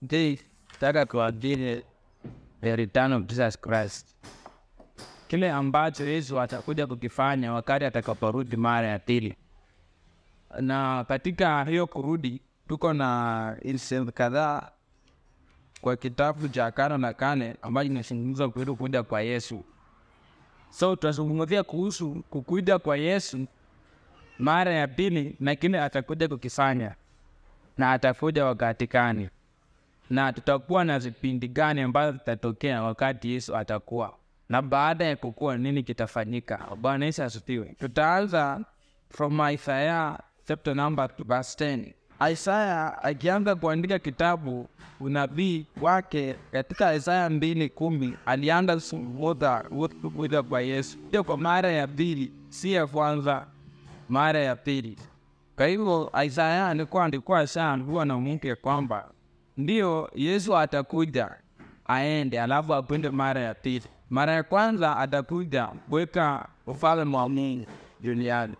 Today, nataka kuadili the return of Jesus Christ, kile ambacho Yesu atakuja kukifanya wakati atakaporudi mara ya pili. Na katika hiyo kurudi, tuko na incident kadhaa kwa kitabu cha Agano na kane ambacho inazungumza kuhusu kuja kwa Yesu. So tutazungumzia kuhusu kukuja kwa Yesu mara ya pili na kile atakuja kukifanya na atakuja wakati gani, na tutakuwa na vipindi gani ambazo zitatokea wakati Yesu atakuwa, na baada ya kukua nini kitafanyika. Bwana Yesu asifiwe. Tutaanza from Isaya chapter number 2 verse 10. Isaya akianza kuandika kitabu unabii wake katika Isaya mbili kumi alianza kuzungumza kuja kwa Yesu, pia kwa mara ya pili, si ya kwanza, mara ya pili. Kwa hivyo Isaya alikuwa sha gua na ya kwamba ndio Yesu atakuja aende, alafu akwende mara ya pili. Mara ya kwanza atakuja kuweka ufalme wa Mungu duniani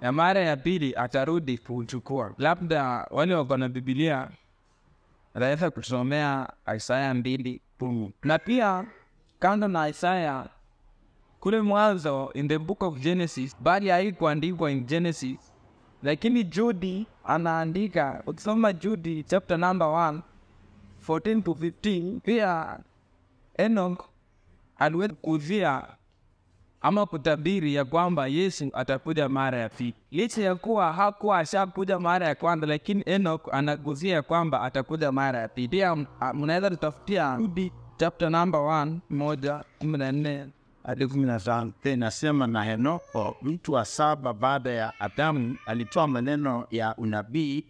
na mara ya pili atarudi kuchukua. Labda wale wako na Bibilia ataweza kusomea Isaya mbili kumi na pia kando na Isaya kule mwanzo in the book of Genesis, bali haikuandikwa in Genesis, lakini judi anaandika. Ukisoma judi chapter number 1 14 to 15, pia Enoch aliweza kuzia ama kutabiri ya kwamba Yesu atakuja mara ya pili, licha ya kuwa hakuwa ashakuja mara ya kwanza, lakini Enoch anaguzia kwamba atakuja mara ya pili. Pia mnaweza tutafutia chapter number 1 moja kumi na nne hadi kumi na tano. Inasema na Henoko mtu wa saba baada ya Adamu alitoa maneno ya unabii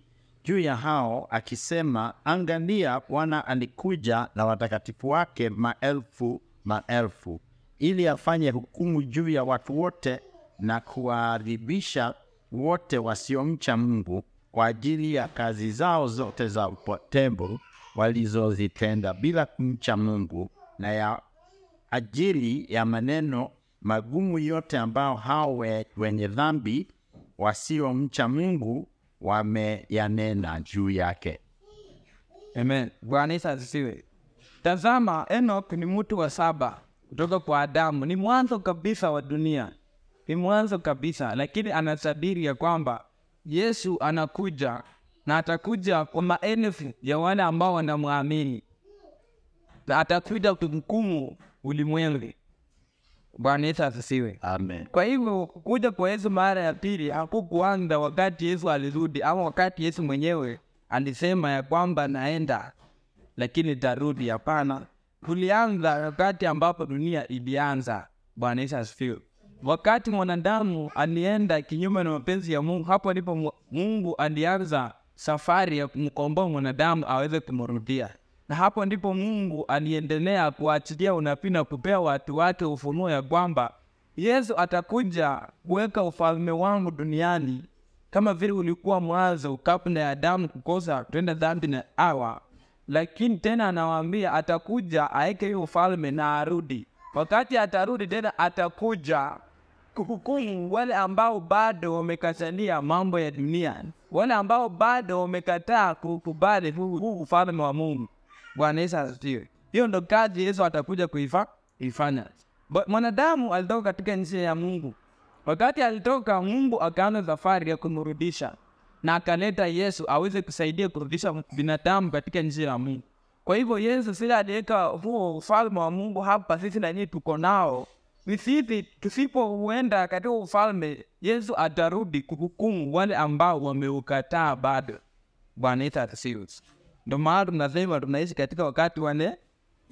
juu ya hao akisema, angalia, Bwana alikuja na watakatifu wake maelfu maelfu, ili afanye hukumu juu ya watu wote na kuwaadhibisha wote wasiomcha Mungu kwa ajili ya kazi zao zote za upotevu walizozitenda bila kumcha Mungu na ya ajili ya maneno magumu yote ambao hao wenye dhambi wasiomcha Mungu wameyanena juu yake. Amen. Bwana Yesu. Tazama, enok ni mtu wa saba kutoka kwa Adamu, ni mwanzo kabisa wa dunia, ni mwanzo kabisa, lakini anatabiri ya kwamba Yesu anakuja na atakuja kwa maelfu ya wale ambao wanamwamini na atakuja kumhukumu ulimwengu. Bwana Yesu asifiwe. Amen. Kwa hivyo kuja kwa Yesu mara ya pili hakukuanza wakati Yesu alirudi, ama wakati Yesu mwenyewe alisema ya kwamba naenda lakini tarudi. Hapana, kulianza wakati ambapo dunia ilianza. Bwana Yesu asifiwe. Wakati mwanadamu alienda kinyume na mapenzi ya Mungu, hapo ndipo Mungu alianza safari ya kumkomboa mwanadamu aweze kumrudia na hapo ndipo Mungu aliendelea kuachilia unabii na kupea watu wake ufunuo ya kwamba Yesu atakuja kuweka ufalme wangu duniani kama vile ulikuwa mwanzo kabla ya Adamu kukosa kutenda dhambi na awa lakini tena anawaambia atakuja aeke hiyo ufalme na arudi. Wakati atarudi tena, atakuja kuhukumu wale ambao bado wamekatalia mambo ya dunia, wale ambao bado wamekataa kukubali huu ufalme wa Mungu. Bwana Yesu asifiwe. Hiyo ndo kazi Yesu atakuja kuifa ifanya. Mwanadamu alitoka katika njia ya Mungu. Wakati alitoka, Mungu akaanza safari ya kumrudisha na akaleta Yesu aweze kusaidia kurudisha binadamu katika njia ya Mungu. Kwa hivyo Yesu sila aliweka huo ufalme wa Mungu hapa, sisi na tuko nao. Sisi tusipouenda katika ufalme, Yesu atarudi kuhukumu wale ambao wameukataa bado. Bwana Yesu asifiwe. Ndo maana tunasema tunaishi katika wakati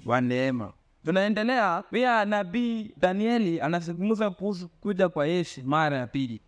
wa neema. Tunaendelea pia, nabii Danieli anazungumza kuhusu kuja kwa Yesu mara ya pili.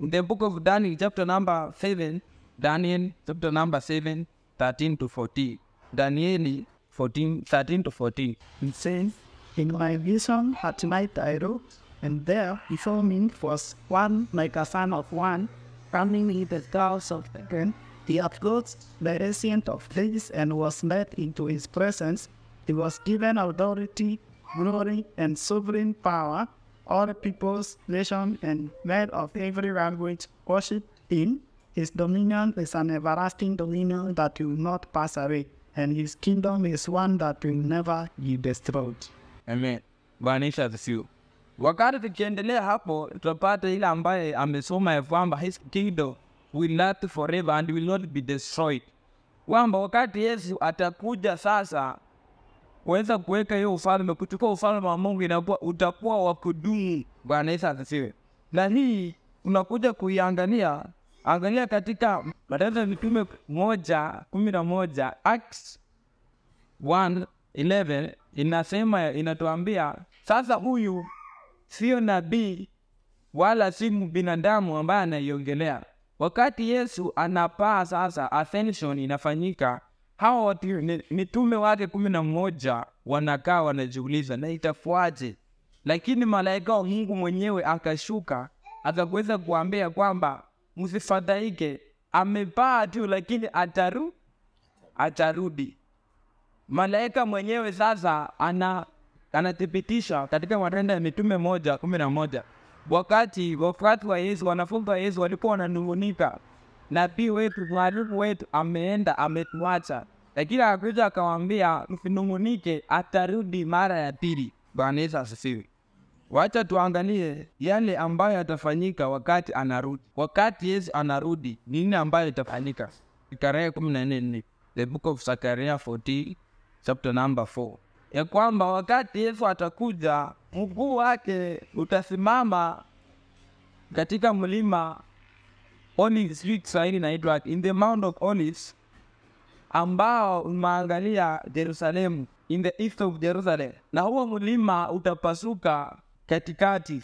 In the book of Daniel chapter number 7, Daniel chapter number 7, 13 to 14. Danieli 14, 13 to 14. It says, In my vision at night I wrote, and there before me was one like a son of one, running in the clouds of heaven. He approached the ancient of days and was led into his presence. He was given authority, glory, and sovereign power. All peoples, nations, and men of every language worship him. His dominion is an everlasting dominion that will not pass away, and his kingdom is one that will never be destroyed. Amen. Bwana Yesu asifiwe. Wakati tukiendelea hapo, tutapata ile ambaye amesoma ya kwamba his kingdom will last forever and will not be destroyed, kwamba wakati Yesu atakuja sasa kuweza kuweka hiyo ufalme, kuchukua ufalme wa Mungu, inakuwa utakuwa wa kudumu. Bwana Yesu asifiwe. Na hii unakuja kuiangalia, angalia katika Matendo ya Mitume moja kumi na moja Acts 1:11 inasema inatuambia sasa, huyu sio nabii wala si binadamu ambaye anaiongelea. Wakati Yesu anapaa sasa, ascension inafanyika, hawa mitume wake kumi na moja wanakaa wanajiuliza, na itafuaje? Lakini malaika wa Mungu mwenyewe akashuka akakuweza kuambia kwamba msifadhaike, amepaa tu, lakini ataru atarudi malaika mwenyewe sasa ana anathibitisha katika Matendo ya Mitume moja kumi na moja wakati wafuasi wa Yesu wanafunzi wa Yesu walikuwa wananung'unika, nabii wetu mwalimu wetu ameenda ametuacha, lakini akakuja akawaambia msinung'unike, atarudi mara ya pili. Bwana Yesu asifiwe. Wacha tuangalie yale ambayo yatafanyika wakati anarudi. Wakati Yesu anarudi, nini ambayo itafanyika? Zekaria kumi na nne the book of Zechariah 14 chapter number 4, ya kwamba wakati Yesu atakuja, mguu wake utasimama katika mlima Olives, sijui Kiswahili inaitwa in the Mount of Olives, ambao umeangalia Jerusalemu, in the east of Jerusalem, na huo mlima utapasuka katikati,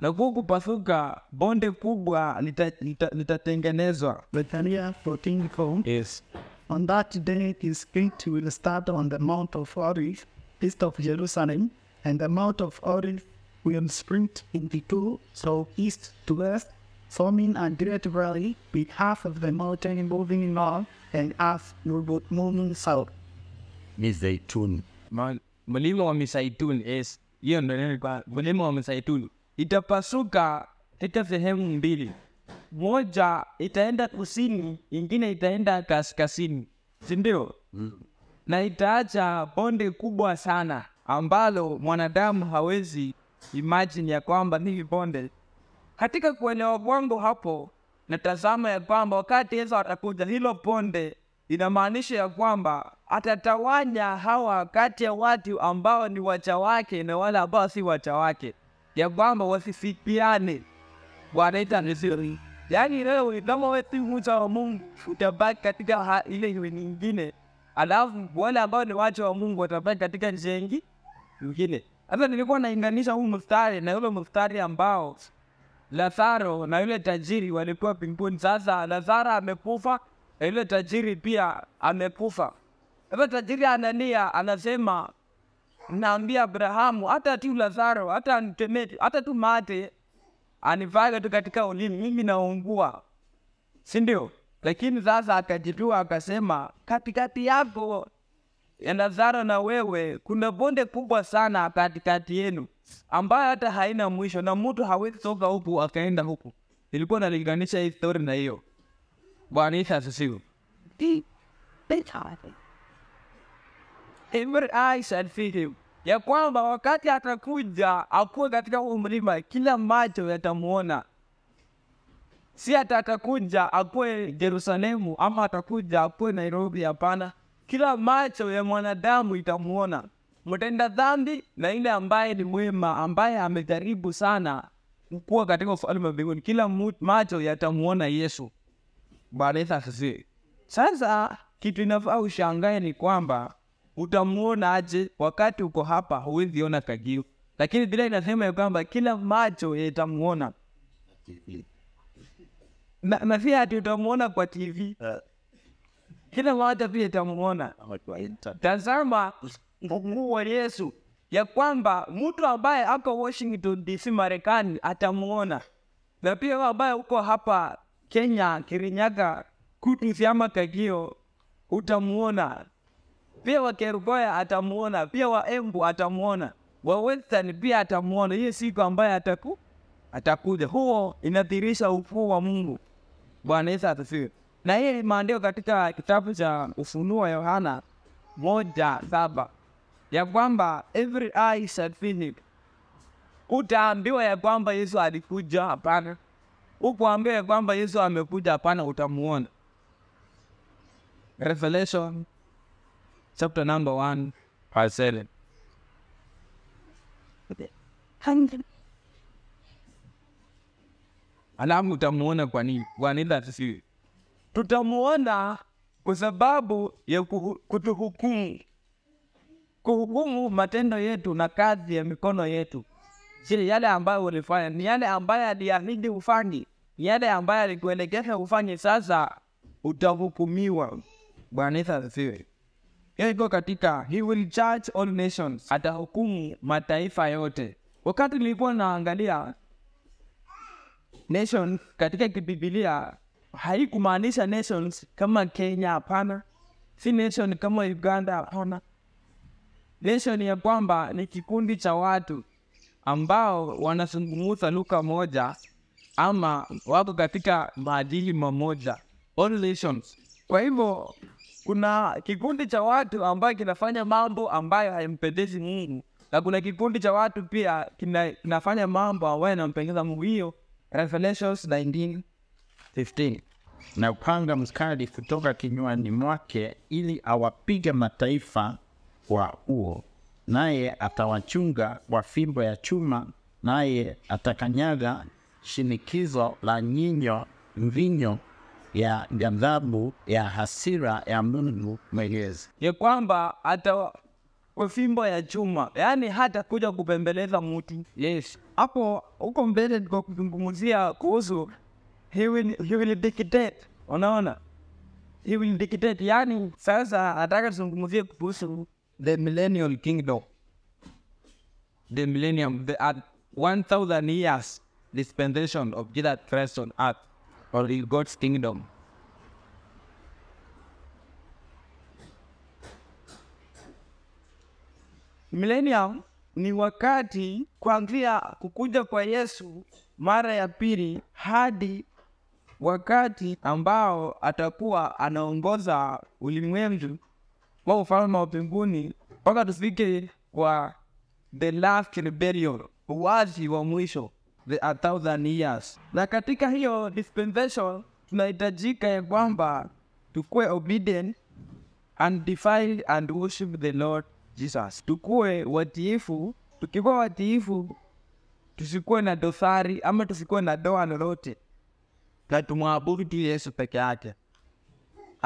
na huku kupasuka bonde kubwa litatengenezwa lita, litatengenezwa. Zechariah 14:4. yes. On that day his gate will start on the Mount of Olives, east of Jerusalem, and the Mount of Olives will split into two, so east to west, forming a great valley, with half of the mountain moving north and half moving south. Ni zeituni. Ma- mlima wa misaituni yes. hiyo ndo neno kwa mlima wa misaituni itapasuka katika sehemu mbili, moja itaenda kusini, ingine itaenda kaskazini, sindio mm. na itaacha bonde kubwa sana ambalo mwanadamu hawezi imajini ya kwamba hili bonde. Katika kuelewa kwangu hapo, natazama ya kwamba wakati Yesu atakuja, hilo bonde inamaanisha ya kwamba atatawanya hawa kati ya watu ambao ni wacha wake na wale ambao si wacha wake, ya kwamba wasifikiane wanaita nisiri. Yaani leo kama wewe si mcha wa Mungu utabaki katika ile iwe nyingine, alafu wale ambao ni wacha wa Mungu watabaki katika njia ingi- nyingine. Hata nilikuwa nainganisha huu mstari na yule mstari ambao Lazaro na yule tajiri walikuwa pinguni. Sasa Lazaro amekufa na yule tajiri pia amekufa. Sasa tajiri analia, anasema naambia Abrahamu, hata tu Lazaro, hata nitemete, hata tu mate anivage tu katika ulimi, mimi naungua, si ndio? Lakini sasa akajitua akasema, katikati yako ya Lazaro na wewe kuna bonde kubwa sana katikati yenu ambayo hata haina mwisho na mtu hawezi toka huku akaenda huku. Nilikuwa nalinganisha hii story na hiyo. Bwana Yesu asifiwe. Every eye shall see him, ya kwamba wakati atakuja akuwe katika huu mlima, kila macho yatamwona. Si hata atakuja akuwe jerusalemu ama atakuja akuwe Nairobi, hapana. Kila macho ya mwanadamu itamwona mtenda dhambi na ile ambaye ni mwema, ambaye amejaribu sana kuwa katika ufalme wa mbinguni. Kila macho yatamwona Yesu. Bwana. Sasa kitu inafaa ushangae ni kwamba utamuona aje? Wakati uko hapa, huwezi ona kagio, lakini bila inasema ya kwamba kila macho yatamuona. Na, na pia ati utamuona kwa TV, kila macho pia yatamuona. Tazama mguu wa Yesu, ya kwamba mtu ambaye ako Washington DC Marekani atamuona, na pia ambaye uko hapa Kenya Kirinyaga ama Kagio utamuona pia wa Kerugoya atamuona, pia wa Embu atamuona, wa Western pia atamuona. Hiyo siku ambaye ataku atakuja, huo inadhihirisha ukuu wa Mungu. Bwana Yesu asifiwe. na hii maandiko katika kitabu cha Ufunuo Yohana moja saba ya kwamba every eye shall see him. Utaambiwa ya kwamba Yesu alikuja? Hapana. Ukuambiwa ya kwamba Yesu amekuja? Hapana, utamuona. Revelation chapter number 1 verse 7. Alafu utamuona kwa nini? Kwa nini? Tutamuona kwa sababu ya kutuhukumu, kuhukumu matendo yetu na kazi ya mikono yetu. Sili yale ambayo ulifanya ni yale ambayo ufanye, ni yale ambayo alikuelekeza ufanye. Sasa utahukumiwa. Bwana Yesu. Hiyo iko katika he will judge all nations, atahukumu mataifa yote. Wakati nilikuwa naangalia nation katika kibibilia haikumaanisha nations kama Kenya, hapana. Si nation kama Uganda, hapana. Nation ya kwamba ni kikundi cha watu ambao wanazungumza luka moja ama wako katika maadili mamoja, all nations. Kwa hivyo kuna kikundi cha watu ambayo kinafanya mambo ambayo hayampendezi Mungu na kuna kikundi cha watu pia kina, kinafanya mambo ambayo yanampendeza Mungu. Hiyo Revelations 19:15. na upanga mskari kutoka kinywani mwake ili awapige mataifa wa huo, naye atawachunga kwa fimbo ya chuma, naye atakanyaga shinikizo la nyinyo mvinyo ya ghadhabu ya hasira ya Mungu Mwenyezi. ni kwamba hata kwa fimbo ya chuma, yaani hata kuja kupembeleza mtu. Yes, hapo huko mbele niko kuzungumzia kuhusu he will, he will dictate. Unaona, he will dictate, yaani sasa nataka tuzungumzie kuhusu the millennial kingdom, the millennium, the uh, 1000 years dispensation of Jesus Christ on earth or in God's kingdom. Millennium ni wakati kuanzia kukuja kwa Yesu mara ya pili hadi wakati ambao atakuwa anaongoza ulimwengu wa ufalme wa mbinguni mpaka tufike kwa the last rebellion, uwazi wa mwisho, the a thousand years. Na katika hiyo dispensation tunahitajika ya kwamba tukuwe obedient and undefiled and worship the Lord Jesus. Tukuwe watiifu, tukikuwa watiifu tusikuwe na dosari ama tusikuwe na doa lolote, na tumwabudu tu Yesu peke yake.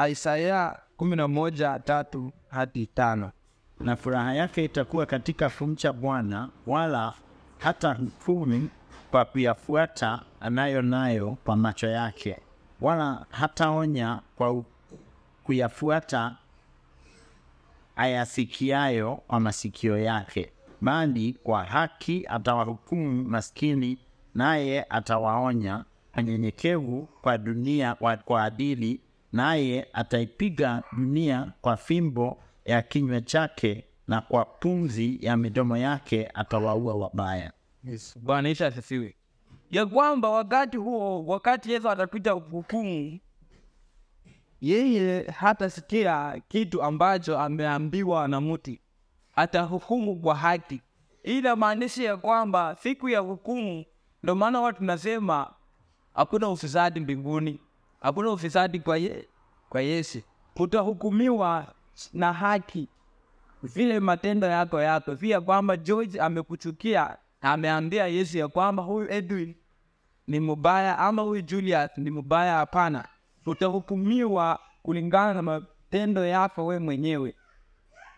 Isaya kumi na moja tatu hadi tano. na furaha yake itakuwa katika kumcha Bwana, wala hata hukumu kwa kuyafuata anayo nayo kwa macho yake, wala hataonya kwa kuyafuata ayasikiayo kwa masikio yake, bali kwa haki atawahukumu maskini, naye atawaonya wanyenyekevu kwa dunia kwa, adili, naye ataipiga dunia kwa fimbo ya kinywa chake, na kwa pumzi ya midomo yake atawaua wabaya. Yes. Bwana Yesu asifiwe. Ya kwamba wakati huo, wakati Yesu atakuja hukumu, yeye hatasikia kitu ambacho ameambiwa na mti, atahukumu kwa haki. Hii inamaanisha ya kwamba siku ya hukumu, ndio maana watu tunasema hakuna ufisadi mbinguni, hakuna ufisadi kwa, ye, kwa Yesu. Utahukumiwa na haki vile matendo yako yako, si ya kwamba George amekuchukia ameambia Yesu ya kwamba huyu Edwin ni mubaya ama huyu Julius ni mubaya. Hapana, utahukumiwa kulingana na matendo yako we mwenyewe.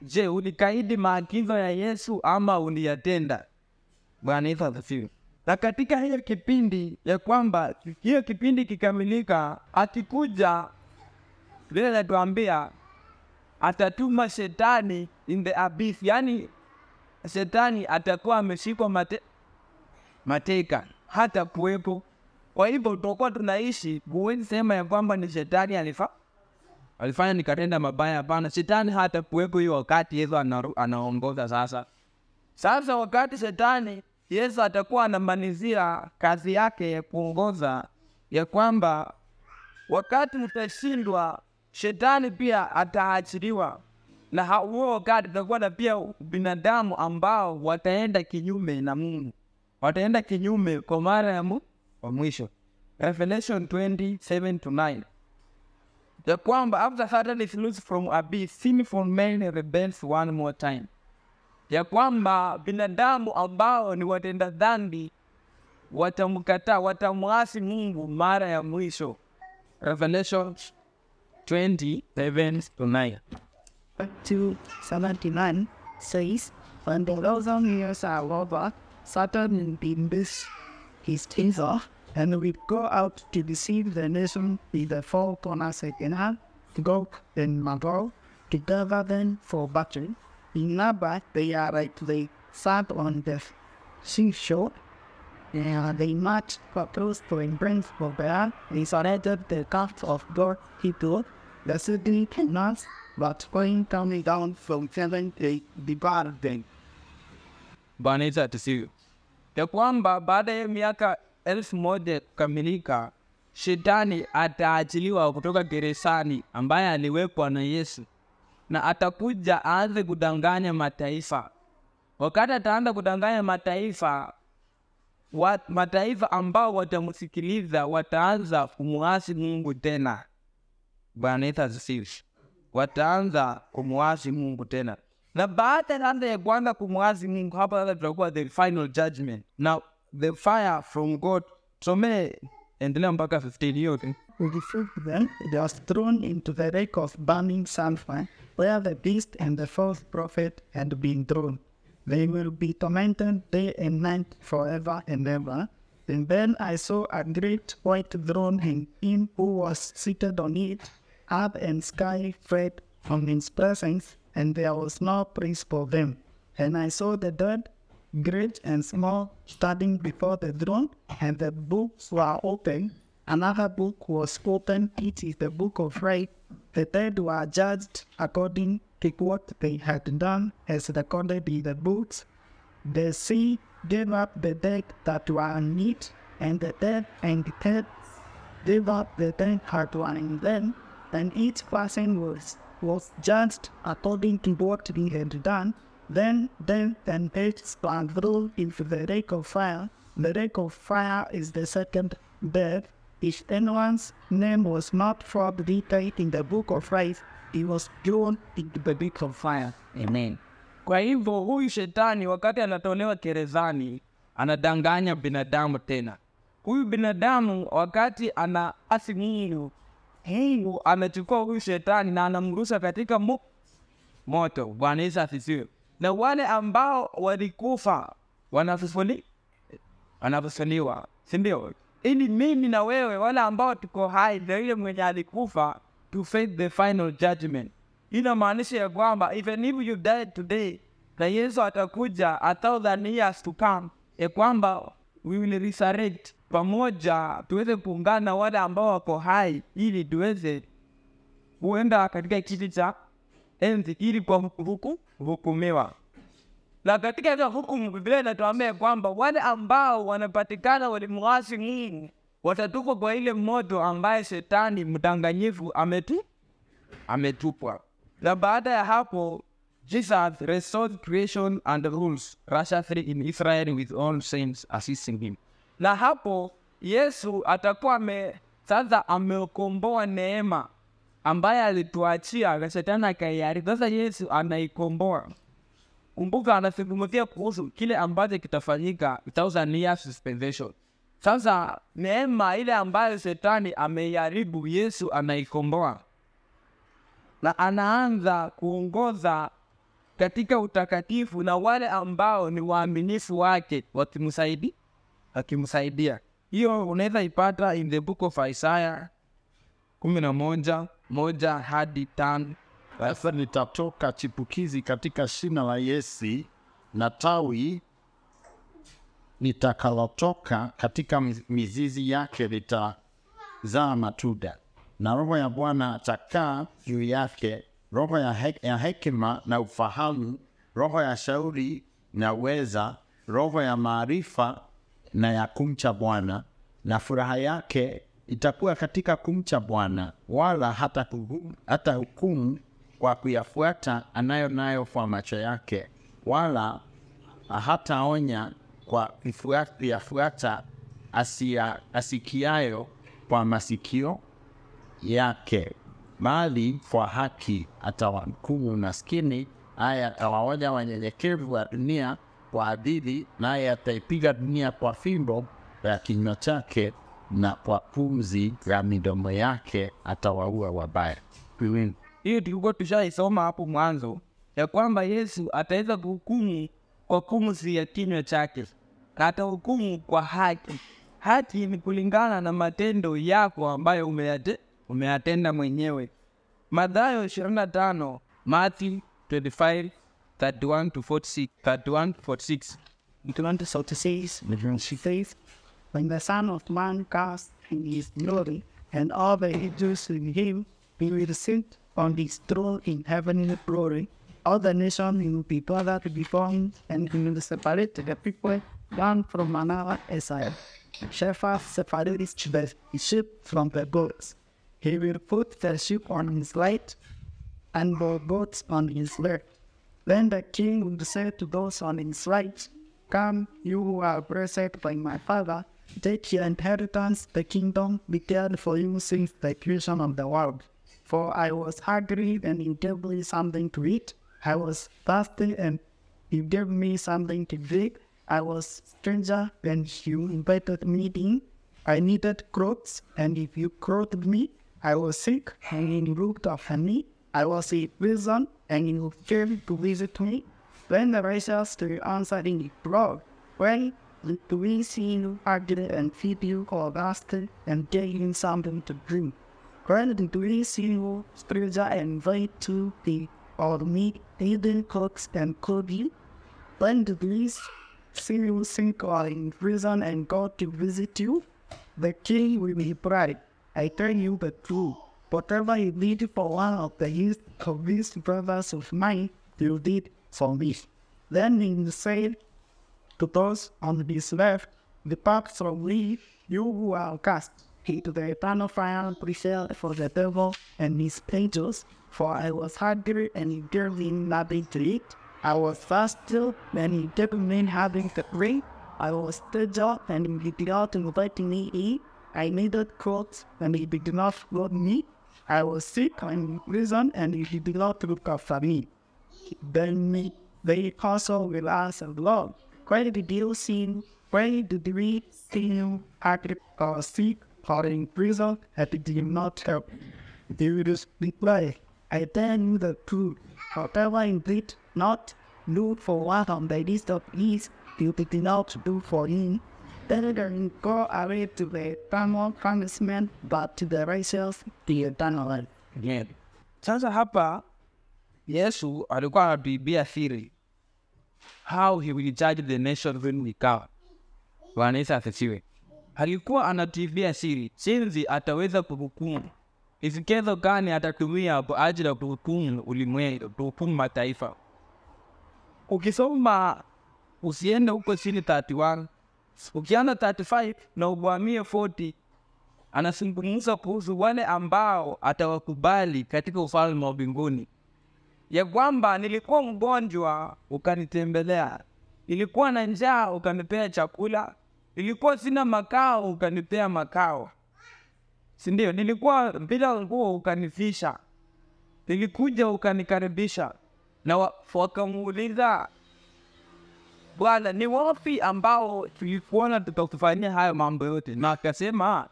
Je, ulikaidi maagizo ya Yesu ama uliyatenda? Bwana Yesu asifiwe. Na katika hiyo kipindi ya kwamba hiyo kipindi kikamilika, akikuja vile natuambia atatuma shetani in the abyss, yani shetani atakuwa ameshikwa mate, mateka hata kuwepo. Kwa hivyo tutakuwa tunaishi, huwezi sema ya kwamba ni shetani alifa alifanya nikatenda mabaya. Hapana, shetani hata kuwepo hiyo wakati Yesu anaongoza sasa. Sasa wakati shetani Yesu atakuwa anamalizia kazi yake ya kuongoza, ya kwamba wakati mtashindwa, shetani pia ataachiliwa, na huo wakati utakuwa na pia binadamu ambao wataenda kinyume na Mungu, wataenda kinyume kwa mara ya wa mwisho. Revelation 27 to 9 ya kwamba after Satan is loosed from abyss, sinful men rebels one more time, ya kwamba binadamu ambao ni watenda dhambi watamkataa, watamwasi Mungu mara ya mwisho. Revelation 27 to 9. To 79 says, When the thousand years are over, Satan missed his teaser and we go out to deceive the nation with the four corners again, Gog and Magog, to gather them for battle. In number, they are they sat on the seashore, and they marched close to embrace God. They surrendered the cup of God he took, the city cannot, but going coming down from heaven, they devoured them. Bwana Yesu you. Ya kwamba baada ya miaka elfu moja kukamilika, shetani ataachiliwa kutoka gerezani ambaye aliwekwa na Yesu, na atakuja aanze kudanganya mataifa. Wakati ataanza kudanganya mataifa, wa, mataifa ambao watamsikiliza wataanza kumwasi Mungu tena. Bwana Yesu asifiwe. Wataanza kumwasi Mungu tena, na baada sasa ya kuanza kumwasi Mungu, hapa sasa tutakuwa the final judgment. Now the fire from God. Tusomee endelea mpaka 15 hiyo tu. Who refused them, they was thrown into the lake of burning sulfur, where the beast and the false prophet had been thrown. They will be tormented day and night forever and ever. And then I saw a great white throne and him who was seated on it. Earth and sky fled from his presence, and there was no place for them. And I saw the dead, great and small, standing before the throne, and the books were open. Another book was opened, it is the book of life. The dead were judged according to what they had done, as recorded in the books. The sea gave up the dead that were in it, and the dead and the dead gave up the dead that were in them, and each person was was judged according to what he had done. Then then and were through into the lake of fire. The lake of fire is the second death. If anyone's name was not found written in the book of life, he was thrown into the lake of fire. Amen. Kwa hivyo huyu shetani wakati anatolewa gerezani anadanganya binadamu tena. Huyu binadamu wakati ana asi Mungu, Mungu amechukua huyu shetani na anamrusha katika mu moto. Bwana Yesu asifiwe. Na wale ambao walikufa wanafufuli wanafufuliwa, si ndio? Ili mimi na wewe wale ambao tuko hai na yule mwenye alikufa to face the final judgment. Inamaanisha ya kwamba even if you died today, na Yesu atakuja a thousand years to come, ya kwamba we will resurrect pamoja, tuweze kuungana na wale ambao wako hai, ili tuweze kuenda katika kiti cha enzi ili kwa huku hukumiwa. Na katika hizo hukumu, Biblia inatuambia kwamba wale ambao wanapatikana walimwasi Mungu watatupwa kwa ile moto ambaye shetani mdanganyifu ametu ametupwa. Na baada ya hapo Jesus restored creation and rules rashly in Israel with all saints assisting him. Na hapo Yesu atakuwa ame sasa amekomboa neema ambaye alituachia shetani akaiharibu. Sasa Yesu anaikomboa. Kumbuka anazungumzia kuhusu kile ambacho kitafanyika thousand years. Sasa neema ile ambayo shetani ameiharibu, Yesu anaikomboa na anaanza kuongoza katika utakatifu, na wale ambao ni waaminifu wake wakimsaidi akimsaidia. Hiyo unaweza ipata in the book of isaya kumi na moja moja hadi tano. Sasa nitatoka chipukizi katika shina la Yesi na tawi litakalotoka katika mizizi yake litazaa matuda na roho ya Bwana atakaa juu yake, roho ya, he ya hekima na ufahamu, roho ya shauri na uweza, roho ya maarifa na ya kumcha Bwana, na furaha yake itakuwa katika kumcha Bwana, wala hata kuhu- hata hukumu kwa kuyafuata anayo nayo kwa macho yake, wala hataonya kwa kuyafuata asia- asikiayo kwa masikio yake, bali kwa haki atawahukumu maskini, haya atawaonya wanyenyekevu wa dunia kwa adili, naye ataipiga dunia kwa fimbo ya kinywa chake, na kwa pumzi ya midomo yake atawaua wabaya. Hiyo tulikuwa tushaisoma hapo mwanzo ya kwamba yesu ataweza kuhukumu kwa pumzi ya kinywa chake na atahukumu kwa haki. Haki ni kulingana na matendo yako ambayo umeyate, umeyatenda mwenyewe. Madhayo 25 Matthew 25 31 to 46 31 to 46 Twenty to says, she says, when the Son of Man comes in his glory, and all the angels with him, he will sit on his throne in heavenly glory. All the nations will be gathered before him, and he will separate the people one from another as I shepherds separate the sheep from the goats. He will put the sheep on his right and the goats on his left. Then the king would say to those on his right, Come, you who are blessed by my father, take your inheritance, the kingdom prepared for you since the creation of the world. For I was hungry and you gave me something to eat. I was thirsty and you gave me something to drink. I was stranger and you invited me in. I needed clothes, and if you clothed me, I was sick, and you looked after me. I was in prison, and you came to visit me. when the righteous will answer in the crowd, When do we see you hungry and feed you, or thirsty and you something to drink? When do we see you and invite to the or meet hidden cooks and clothe you? When the we see you sick or in prison and go to visit you? The king will be bright. I tell you the truth. Whatever you did for one of the of these brothers of mine, you did for me. Then he said to those on his left, Depart from me, you who are cast into the eternal fire prepared for the devil and his angels. For I was hungry and you gave me nothing to eat. I was thirsty and you gave me having to drink. I was stranger and you did not invite me in. I needed clothes and you did not clothe me. I was sick in prison and you did not look after me. Then me, they also will answer, Lord, where did you see, where did we see you hungry or sick or in prison and did you not help? They will reply, I tell you the truth, whatever you did not do for one of the least of these, you did not do for him. They go away to the eternal punishment, but to the righteous, the eternal again. Sasa hapa Yesu alikuwa anatuibia siri how he will judge the nation when we come. Bwana Yesu asifiwe. Alikuwa anatuibia siri jinsi ataweza kuhukumu, isikezo gani atatumia kwa ajili ya kuhukumu ulimwengu, kuhukumu mataifa. Ukisoma usiende huko chini 31 ukianza 35 na ubwamie 40 anazungumza kuhusu wale ambao atawakubali katika ufalme wa mbinguni, ya kwamba nilikuwa mgonjwa ukanitembelea, nilikuwa na njaa ukanipea chakula, nilikuwa sina makao ukanipea makao, si ndio? Nilikuwa bila nguo ukanifisha, nilikuja ukanikaribisha. Na wakamuuliza Bwana, ni wapi ambao tulikuona tutakufanyia hayo mambo yote? Na akasema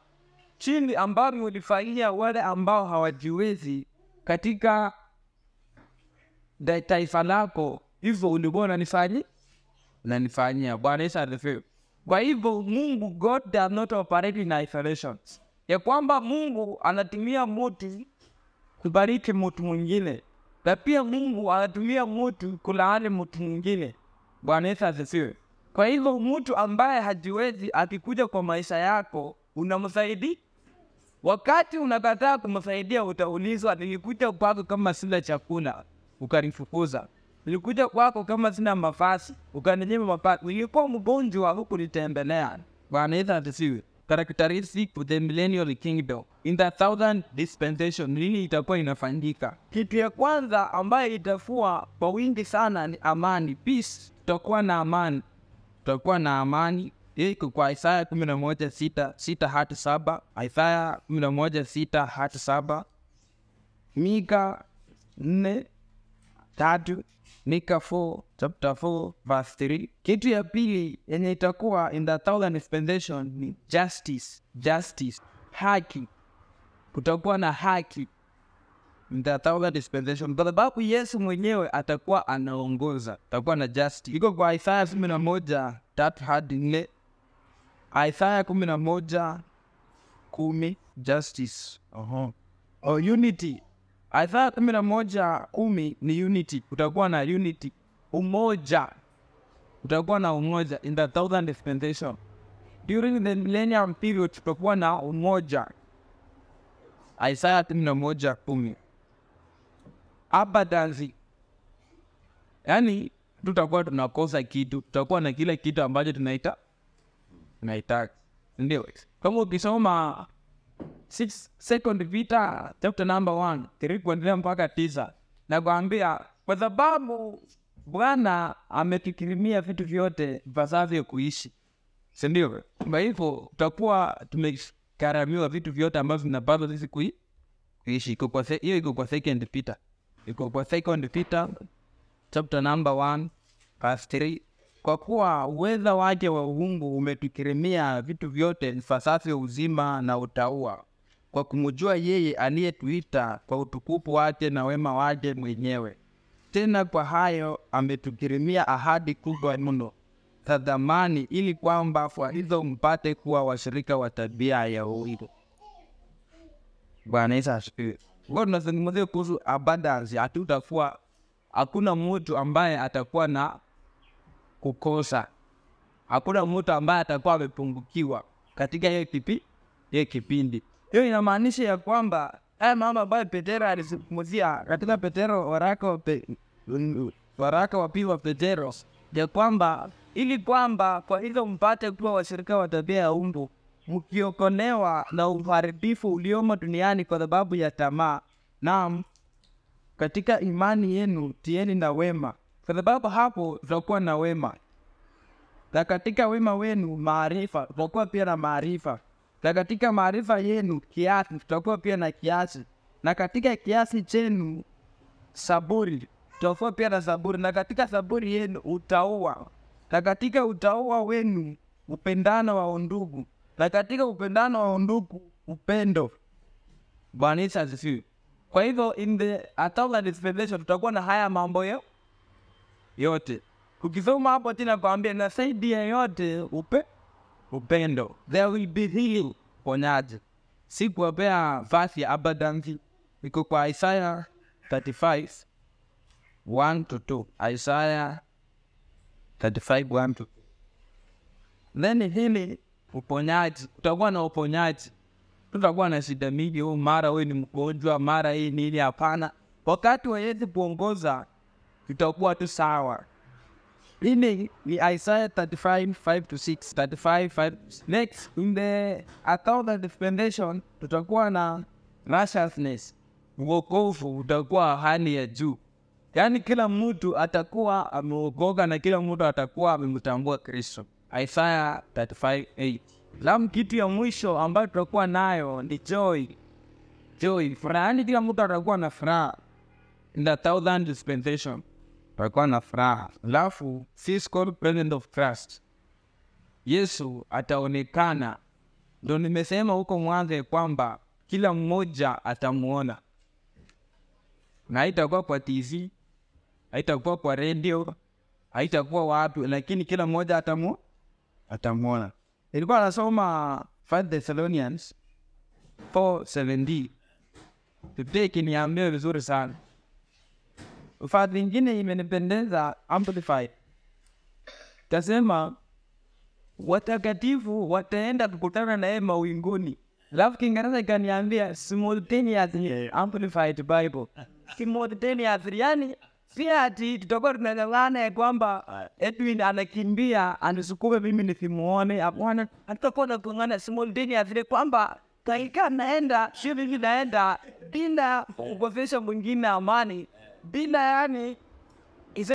chini ambavyo ulifanyia wale ambao hawajiwezi katika taifa lako, hivyo ulikuwa unanifanyi unanifanyia. Bwana Yesu asifiwe. Kwa hivyo Mungu, God does not operate in ya kwamba Mungu anatumia mutu kubariki mutu mwingine, na pia Mungu anatumia mutu kulaani mutu mwingine. Bwana Yesu asifiwe. Kwa hivyo mtu ambaye hajiwezi akikuja kwa maisha yako unamsaidi Wakati unakataa kumsaidia, utaulizwa, nilikuja kwako kama sina chakula, ukanifukuza. Nilikuja kwako kama sina mavazi, ukaninyima mavazi. Nilikuwa mgonjwa, hukunitembelea. Bwana Yesu asifiwe. characteristic of the millennial kingdom in the thousand dispensation nini itakuwa inafanyika kitu ya kwanza ambayo itafua kwa wingi sana ni amani peace tutakuwa na amani. Tutakuwa na amani. Iko kwa isaya kumi na moja sita sita hati saba. Isaya kumi na moja sita hati saba. Mika nne tatu Mika 4 chapter 4 verse 3. Kitu ya pili yenye itakuwa in the thousand dispensation ni justice, justice, haki. Kutakuwa na haki in dispensation, kwa sababu Yesu mwenyewe atakuwa anaongoza, atakuwa na justice. Iko kwa Isaya kumi na moja tatu hadi nne, Isaya kumi na moja kumi justice. uh-huh. Oh, unity Isaya kumi na moja kumi ni unity, Utakuwa na unity, umoja, utakuwa na umoja in the thousand dispensation. During the millennium period tutakuwa na umoja. Isaya kumi na moja kumi abundance, yaani tutakuwa tunakosa kitu, tutakuwa na kila kitu ambacho tunaita tunaitaka, ndio kama ukisoma six second vita chapter number one tiri kuendelea mpaka tisa nakwambia kwa sababu Bwana ametukirimia vitu vyote vipasavyo kuishi, sindio? Kwa hivyo tutakuwa tumekaramiwa vitu vyote ambavyo vinapaswa sisi kui, kuishi. Hiyo iko kwa second Peter, iko kwa second Peter chapter number 1 verse 3, kwa kuwa uweza wake wa uungu umetukirimia vitu vyote vipasavyo uzima na utaua, kwa kumjua yeye aliyetuita kwa utukufu wake na wema wake mwenyewe. Tena kwa hayo ametukirimia ahadi kubwa mno za dhamani, ili kwamba kwa hizo mpate kuwa washirika wa tabia ya uungu. Bwana Yesu asifiwe. Kwa tunazungumzia kuhusu abundance, hatutakuwa hakuna mtu ambaye atakuwa na kukosa. Hakuna mtu ambaye atakuwa amepungukiwa katika hiyo kipi hiyo kipindi. Hiyo inamaanisha ya kwamba haya mambo ambayo Petero alizungumzia katika Petero waraka wa pe, waraka wa pili wa Petero ya kwamba ili kwamba kwa hizo mpate kuwa washirika wa tabia ya umbu mkiokolewa na uharibifu uliomo duniani kwa sababu ya tamaa, naam katika imani yenu tieni na wema, kwa sababu hapo tutakuwa na wema, na katika wema wenu maarifa, tutakuwa pia na maarifa, na katika maarifa yenu kiasi, tutakuwa pia na kiasi, na katika kiasi chenu saburi, tutakuwa pia na saburi, na katika saburi yenu utaua, na katika utaua wenu upendano wa undugu, na katika upendano wa undugu upendo. Bwana Yesu asifiwe. Kwa hivyo in the Atala dispensation tutakuwa na haya mambo yo yote. Ukisoma hapo tena kwambia na saidi ya yote upe upendo. There will be healing ponyaji. Si kuwapea verse ya abundance iko kwa Isaya 35 1 to 2. Isaya 35 1 to 2. Then hili uponyaji, utakuwa na uponyaji tutakuwa na shida mingi, huu mara wewe ni mgonjwa, mara hii nini. Hapana, wakati wayezi kuongoza tutakuwa tu sawa. Ini ni isaya Isaiah 35 5 to 6 35 5 next in the account dispensation tutakuwa na righteousness, uokovu utakuwa hali ya juu, yaani kila mtu atakuwa ameokoka na kila mtu atakuwa amemtambua Kristo. Isaiah 35 8 Lam kitu ya mwisho ambayo tutakuwa nayo ni joy. Joy, furaha. Yani kila mtu atakuwa na furaha. In the thousand dispensation tutakuwa na furaha. Alafu physical presence of Christ, Yesu ataonekana. Ndo nimesema huko mwanzo kwamba kila mmoja atamuona, na haitakuwa kwa TV, haitakuwa kwa radio, haitakuwa wapi, lakini kila mmoja atamu atamuona ilikuwa anasoma 5 Thessalonians 4:17 Biblia ikiniambia vizuri sana. Ufadhi ingine imenipendeza amplified, tasema watakatifu wataenda kukutana naye mawinguni. Alafu Kiingereza ikaniambia simultaneously amplified Bible, simultaneously, yani si ati tutakuwa tunanyang'ana ya kwamba Edwin anakimbia anisukume mimi nisimuone. Hapana, nakung'ana tunang'ang'ana simultaneously kwamba kaika naenda mimi naenda bila kukosesha mwingine amani, bila yani